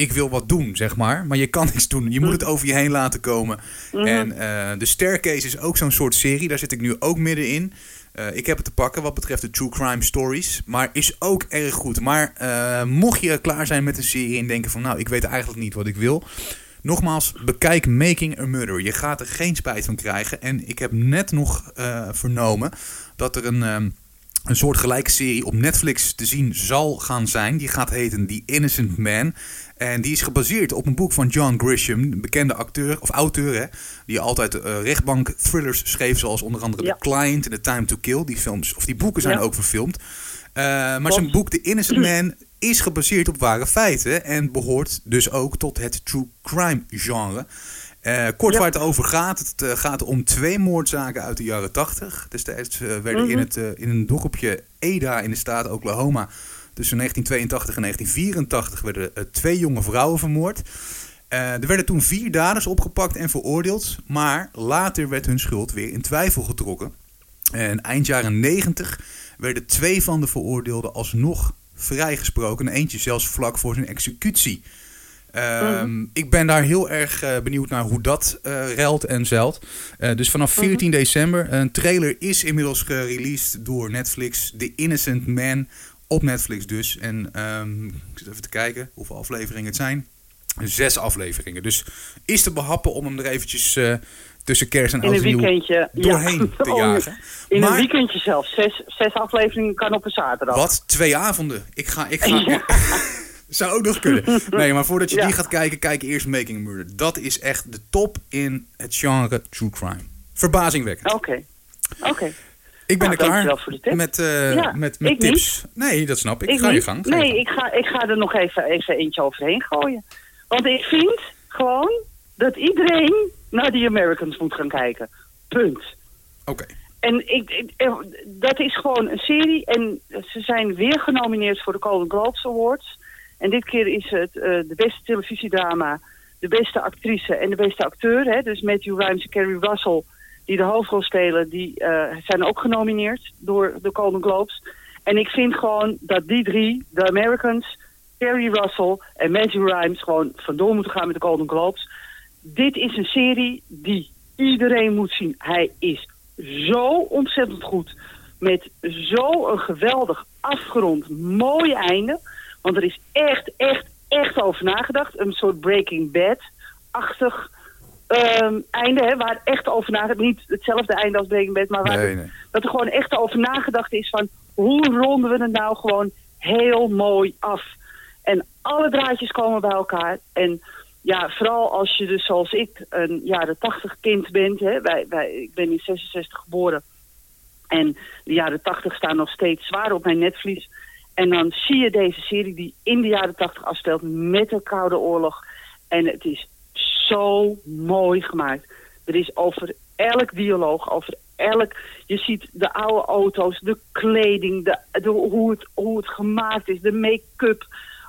S1: Ik wil wat doen, zeg maar. Maar je kan niks doen. Je moet het over je heen laten komen.
S2: Mhm.
S1: En uh, de Staircase is ook zo'n soort serie. Daar zit ik nu ook middenin. Uh, ik heb het te pakken wat betreft de true crime stories. Maar is ook erg goed. Maar uh, mocht je klaar zijn met een serie en denken van... nou, ik weet eigenlijk niet wat ik wil... Nogmaals, bekijk Making a Murder. Je gaat er geen spijt van krijgen. En ik heb net nog vernomen dat er een, um, een soort gelijke serie op Netflix te zien zal gaan zijn. Die gaat heten The Innocent Man. En die is gebaseerd op een boek van John Grisham, een bekende acteur, of auteur, hè, die altijd uh, rechtbank thrillers schreef, zoals onder andere
S2: Ja.
S1: The Client en The Time to Kill. Die films, of die boeken zijn
S2: Ja.
S1: ook verfilmd. Uh, maar
S2: Klopt.
S1: zijn boek The Innocent Man is gebaseerd op ware feiten en behoort dus ook tot het true crime genre. Uh, kort
S2: Ja.
S1: waar het over gaat, het uh, gaat om twee moordzaken uit de jaren 80. Destijds uh, werden
S2: Mhm.
S1: in, het, in een dorpje Ada in de staat Oklahoma tussen 1982 en 1984 werden uh, twee jonge vrouwen vermoord. Uh, er werden toen vier daders opgepakt en veroordeeld, maar later werd hun schuld weer in twijfel getrokken. En eind jaren 90 werden twee van de veroordeelden alsnog vrijgesproken. En eentje zelfs vlak voor zijn executie. Uh, mm. Ik ben daar heel erg uh, benieuwd naar hoe dat uh, ruilt en zeilt. Dus vanaf 14 mm -hmm. december. Een trailer is inmiddels gereleased door Netflix. The Innocent Man op Netflix dus. En um, ik zit even te kijken hoeveel afleveringen het zijn. Zes afleveringen. Dus is te behappen om hem er eventjes eh, tussen kerst en oud en nieuw doorheen
S2: ja.
S1: te
S2: Oh,
S1: jagen.
S2: In
S1: Maar-
S2: een weekendje zelfs. Zes, zes afleveringen kan op een zaterdag.
S1: Wat? Twee avonden? Ik ga... Ik ga
S2: Ja.
S1: Zou ook nog kunnen. Nee, maar voordat je
S2: Ja.
S1: die gaat kijken, kijk eerst Making a Murder. Dat is echt de top in het genre true crime. Verbazingwekkend.
S2: Oké. Oké.
S1: Ik ben
S2: nou,
S1: er klaar
S2: dankjewel voor de tip.
S1: met,
S2: Ja,
S1: met, tips. Nee, dat snap ik.
S2: Ik
S1: ga je gang. ga je
S2: Nee,
S1: gang.
S2: ik ga, ik ga er nog even, even eentje overheen gooien. Want ik vind gewoon dat iedereen naar die Americans moet gaan kijken. Punt.
S1: Oké.
S2: En ik, ik- eh, dat is gewoon een serie. En ze zijn weer genomineerd voor de Golden Globes Awards. En dit keer is het eh, de beste televisiedrama, de beste actrice en de beste acteur. Hè? Dus Matthew Rhymes en Kerry Russell, die de hoofdrol spelen, die eh, zijn ook genomineerd door de Golden Globes. En ik vind gewoon dat die drie, de Americans, Kerry Russell en Matthew Rhymes, gewoon vandoor moeten gaan met de Golden Globes. Dit is een serie die iedereen moet zien. Hij is zo ontzettend goed. Met zo'n geweldig afgerond, mooi einde. Want er is echt, echt, echt over nagedacht. Een soort Breaking Bad-achtig ehm, einde. Hè, waar echt over nagedacht Niet hetzelfde einde als Breaking Bad, maar waar
S1: Nee, nee.
S2: dat er gewoon echt over nagedacht is van... hoe ronden we het nou gewoon heel mooi af? En alle draadjes komen bij elkaar. En ja, vooral als je dus zoals ik een jaren tachtig kind bent. Hè, wij, wij, ik ben in 66 geboren. En de jaren tachtig staan nog steeds zwaar op mijn netvlies. En dan zie je deze serie die in de jaren tachtig afspeelt met de Koude Oorlog. En het is zo mooi gemaakt. Er is over elk dialoog, over elk... Je ziet de oude auto's, de kleding, de, de, hoe, het, hoe het gemaakt is, de make-up...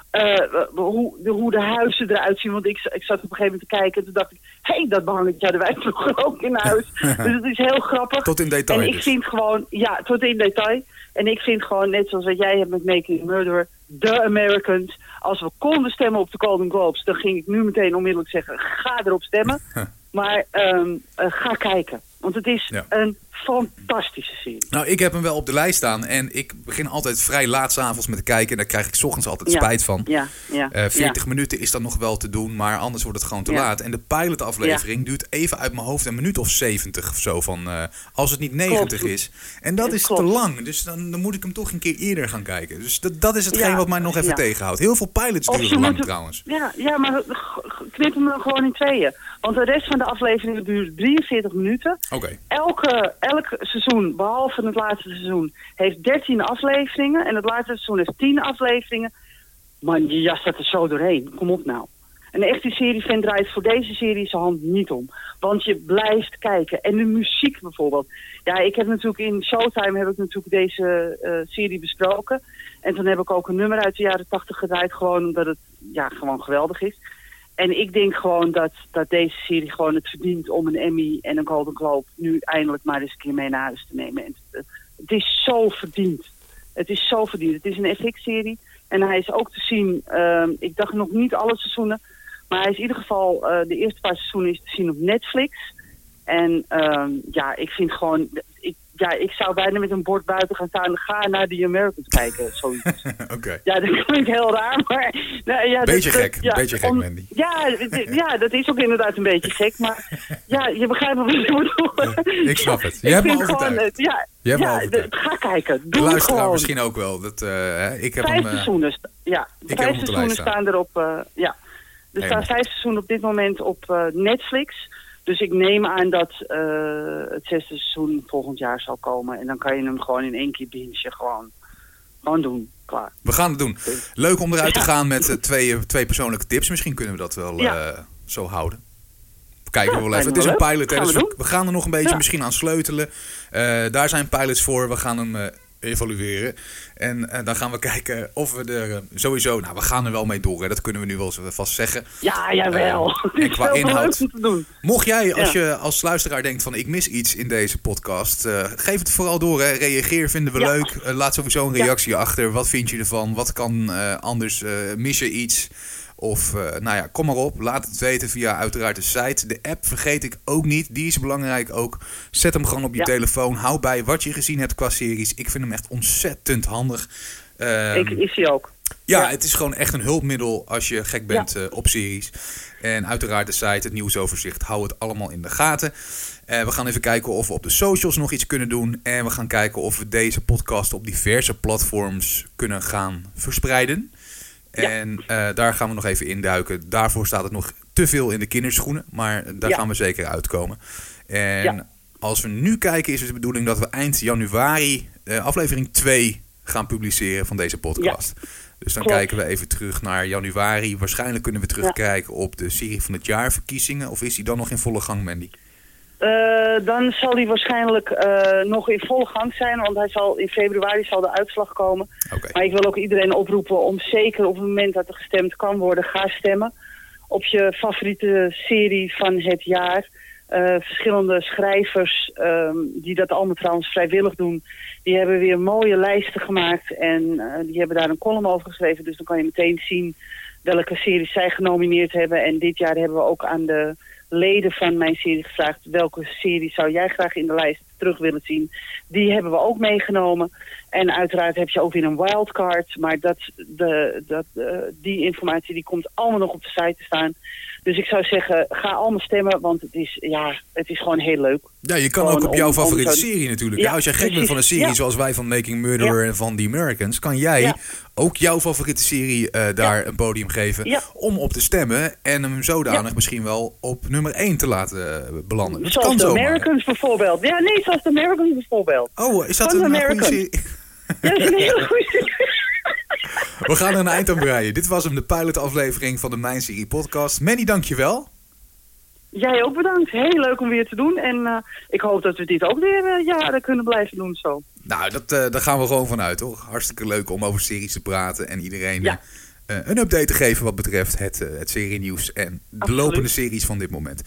S2: eh, hoe, de, hoe de huizen eruit zien. Want ik, ik zat op een gegeven moment te kijken en toen dacht ik... hé, hey, dat behangetje hadden wij vroeger ook in huis. dus het is heel grappig.
S1: Tot in detail
S2: En ik
S1: dus.
S2: vind gewoon, ja, tot in detail. En ik vind gewoon, net zoals wat jij hebt met Making a Murderer, The Americans. Als we konden stemmen op de Golden Globes, dan ging ik nu meteen onmiddellijk zeggen, ga erop stemmen. maar ehm, eh, ga kijken. Want het is
S1: Ja.
S2: een fantastische serie.
S1: Nou, ik heb hem wel op de lijst staan. En ik begin altijd vrij laat 's avonds met te kijken. En daar krijg ik 's ochtends altijd
S2: Ja.
S1: spijt van.
S2: Ja, ja.
S1: Eh, 40
S2: ja.
S1: minuten is dan nog wel te doen, maar anders wordt het gewoon te
S2: Ja.
S1: laat. En de pilotaflevering duurt even uit mijn hoofd een minuut of 70 of zo. Van, eh, als het niet 90
S2: Klopt.
S1: is. En dat is
S2: klopt.
S1: te lang. Dus dan, dan moet ik hem toch een keer eerder gaan kijken. Dus dat, dat is hetgeen wat mij nog even tegenhoudt. Heel veel pilots duren lang
S2: moeten-
S1: trouwens.
S2: Ja, ja, maar knip hem dan gewoon in tweeën. Want de rest van de afleveringen duurt 43 minuten.
S1: Oké.
S2: Elke, elk seizoen, behalve het laatste seizoen, heeft 13 afleveringen. En het laatste seizoen heeft 10 afleveringen. Man, je jas staat er zo doorheen. Kom op nou. Een echte seriefan draait voor deze serie zijn hand niet om. Want je blijft kijken. En de muziek bijvoorbeeld. Ja, ik heb natuurlijk in Showtime heb ik natuurlijk deze eh, serie besproken. En toen heb ik ook een nummer uit de jaren 80 gedraaid. Gewoon omdat het ja, gewoon geweldig is. En ik denk gewoon dat, dat deze serie gewoon het verdient om een Emmy en een Golden Globe nu eindelijk maar eens een keer mee naar huis te nemen. En het, is zo verdiend. Het is zo verdiend. Het is een FX-serie en hij is ook te zien, ehm, ik dacht nog niet alle seizoenen, maar hij is in ieder geval, eh, de eerste paar seizoenen te zien op Netflix. En ehm, ja, ik vind gewoon, ja, ik zou bijna met een bord buiten gaan staan, ga naar The Americans kijken, zoiets.
S1: Oké.
S2: Ja, dat klinkt heel raar, maar... Nou, ja,
S1: Beetje
S2: dat-
S1: gek,
S2: ja,
S1: beetje gek,
S2: om-
S1: Mandy.
S2: Ja, ja, dat is ook inderdaad een beetje gek, maar ja, je begrijpt wat ik bedoel.
S1: Ik snap het. Je
S2: Ik
S1: hebt me
S2: gewoon, Ja,
S1: Je hebt me
S2: ja,
S1: overtuigd.
S2: ga kijken.
S1: De
S2: Doe het
S1: luisteraar
S2: gewoon.
S1: misschien ook wel. Dat, eh, ik heb
S2: Vijf
S1: hem, eh,
S2: seizoenen, ja, vijf
S1: de
S2: seizoenen
S1: staan.
S2: erop, eh, ja. Er staan vijf seizoenen op dit moment op Netflix. Dus ik neem aan dat eh, het zesde seizoen volgend jaar zal komen. En dan kan je hem gewoon in één keer bingen. Gewoon, gewoon doen. Klaar.
S1: we gaan het doen. Leuk om eruit te gaan met eh, twee, twee persoonlijke tips. Misschien kunnen we dat wel
S2: Ja.
S1: eh, zo houden. Kijken we wel even. Het is een pilot. hè, dus
S2: we
S1: gaan er nog een beetje misschien aan sleutelen. Eh, daar zijn pilots voor. We gaan hem eh, evalueren. En eh, dan gaan we kijken of we er eh, sowieso... Nou, we gaan er wel mee door. Hè. Dat kunnen we nu wel vast zeggen.
S2: Ja, jawel. Het
S1: en qua inhoud-
S2: doen.
S1: Mocht jij, als
S2: Ja.
S1: je als luisteraar denkt van ik mis iets in deze podcast, geef het vooral door. Hè. Reageer, vinden we
S2: Ja.
S1: leuk. Laat sowieso een
S2: Ja.
S1: reactie achter. Wat vind je ervan? Wat kan anders? mis je iets? Of eh, nou ja, kom maar op. Laat het weten via uiteraard de site. De app vergeet ik ook niet. Die is belangrijk ook. Zet hem gewoon op je
S2: Ja.
S1: telefoon. Hou bij wat je gezien hebt qua series. Ik vind hem echt ontzettend handig. Ehm,
S2: ik is hij ook.
S1: Ja,
S2: Ja.
S1: het is gewoon echt een hulpmiddel als je gek bent eh, op series. En uiteraard de site, het nieuwsoverzicht, hou het allemaal in de gaten. Eh, we gaan even kijken of we op de socials nog iets kunnen doen. En we gaan kijken of we deze podcast op diverse platforms kunnen gaan verspreiden.
S2: Ja.
S1: En eh, daar gaan we nog even induiken. Daarvoor staat het nog te veel in de kinderschoenen. Maar daar
S2: Ja.
S1: gaan we zeker uitkomen. En
S2: Ja.
S1: als we nu kijken, is het de bedoeling dat we eind januari eh, aflevering 2 gaan publiceren van deze podcast. Dus dan
S2: Klopt.
S1: kijken we even terug naar januari. Waarschijnlijk kunnen we terugkijken op de serie van het jaar verkiezingen. Of is die dan nog in volle gang, Mandy?
S2: Eh, dan zal hij waarschijnlijk eh, nog in volle gang zijn, want hij zal in februari zal de uitslag komen. Maar ik wil ook iedereen oproepen om zeker op het moment dat er gestemd kan worden, ga stemmen. Op je favoriete serie van het jaar. Eh, verschillende schrijvers, ehm, die dat allemaal trouwens vrijwillig doen, die hebben weer mooie lijsten gemaakt. En die hebben daar een column over geschreven. Dus dan kan je meteen zien welke series zij genomineerd hebben. En dit jaar hebben we ook aan de leden van mijn serie gevraagd... welke serie zou jij graag in de lijst terug willen zien. Die hebben we ook meegenomen. En uiteraard heb je ook weer een wildcard. Maar dat, de, dat, eh, die informatie die komt allemaal nog op de site te staan. Dus ik zou zeggen, ga allemaal stemmen. Want het is, ja, het is gewoon heel leuk.
S1: Ja, je kan
S2: Gewoon
S1: ook op jouw
S2: om-
S1: favoriete serie natuurlijk.
S2: Ja,
S1: Ja, als jij gek bent van een serie
S2: Ja.
S1: zoals wij van Making Murderer en van The Americans, kan jij ook jouw favoriete serie eh, daar een podium geven om op te stemmen en hem zodanig misschien wel op nummer 1 te laten eh, belanden. Dat
S2: zoals
S1: kan zomaar.
S2: Americans bijvoorbeeld. Ja, nee, de Americans bijvoorbeeld.
S1: Oh, is dat een?
S2: Ja, dat is een hele goede.
S1: We gaan er een eind aan breien. Dit was hem, de pilotaflevering van de Mijn Serie podcast. Manny, dankjewel.
S2: Jij ook bedankt. Heel leuk om weer te doen. En eh, ik hoop dat we dit ook weer eh, jaren kunnen blijven doen zo.
S1: Nou, dat, eh, daar gaan we gewoon vanuit, hoor. Hartstikke leuk om over series te praten en iedereen
S2: Ja.
S1: een update te geven wat betreft het, het serienieuws en de
S2: Absoluut.
S1: lopende series van dit moment.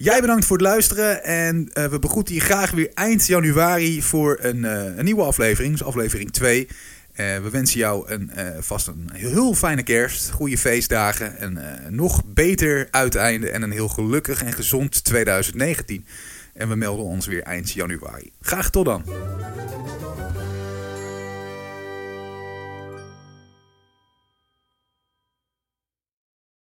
S1: Jij bedankt voor het luisteren en eh, we begroeten je graag weer eind januari voor een, eh, een nieuwe aflevering, dus aflevering 2. Eh, we wensen jou een, vast een heel fijne kerst, goede feestdagen, een nog beter uiteinde en een heel gelukkig en gezond 2019. En we melden ons weer eind januari. Graag tot dan.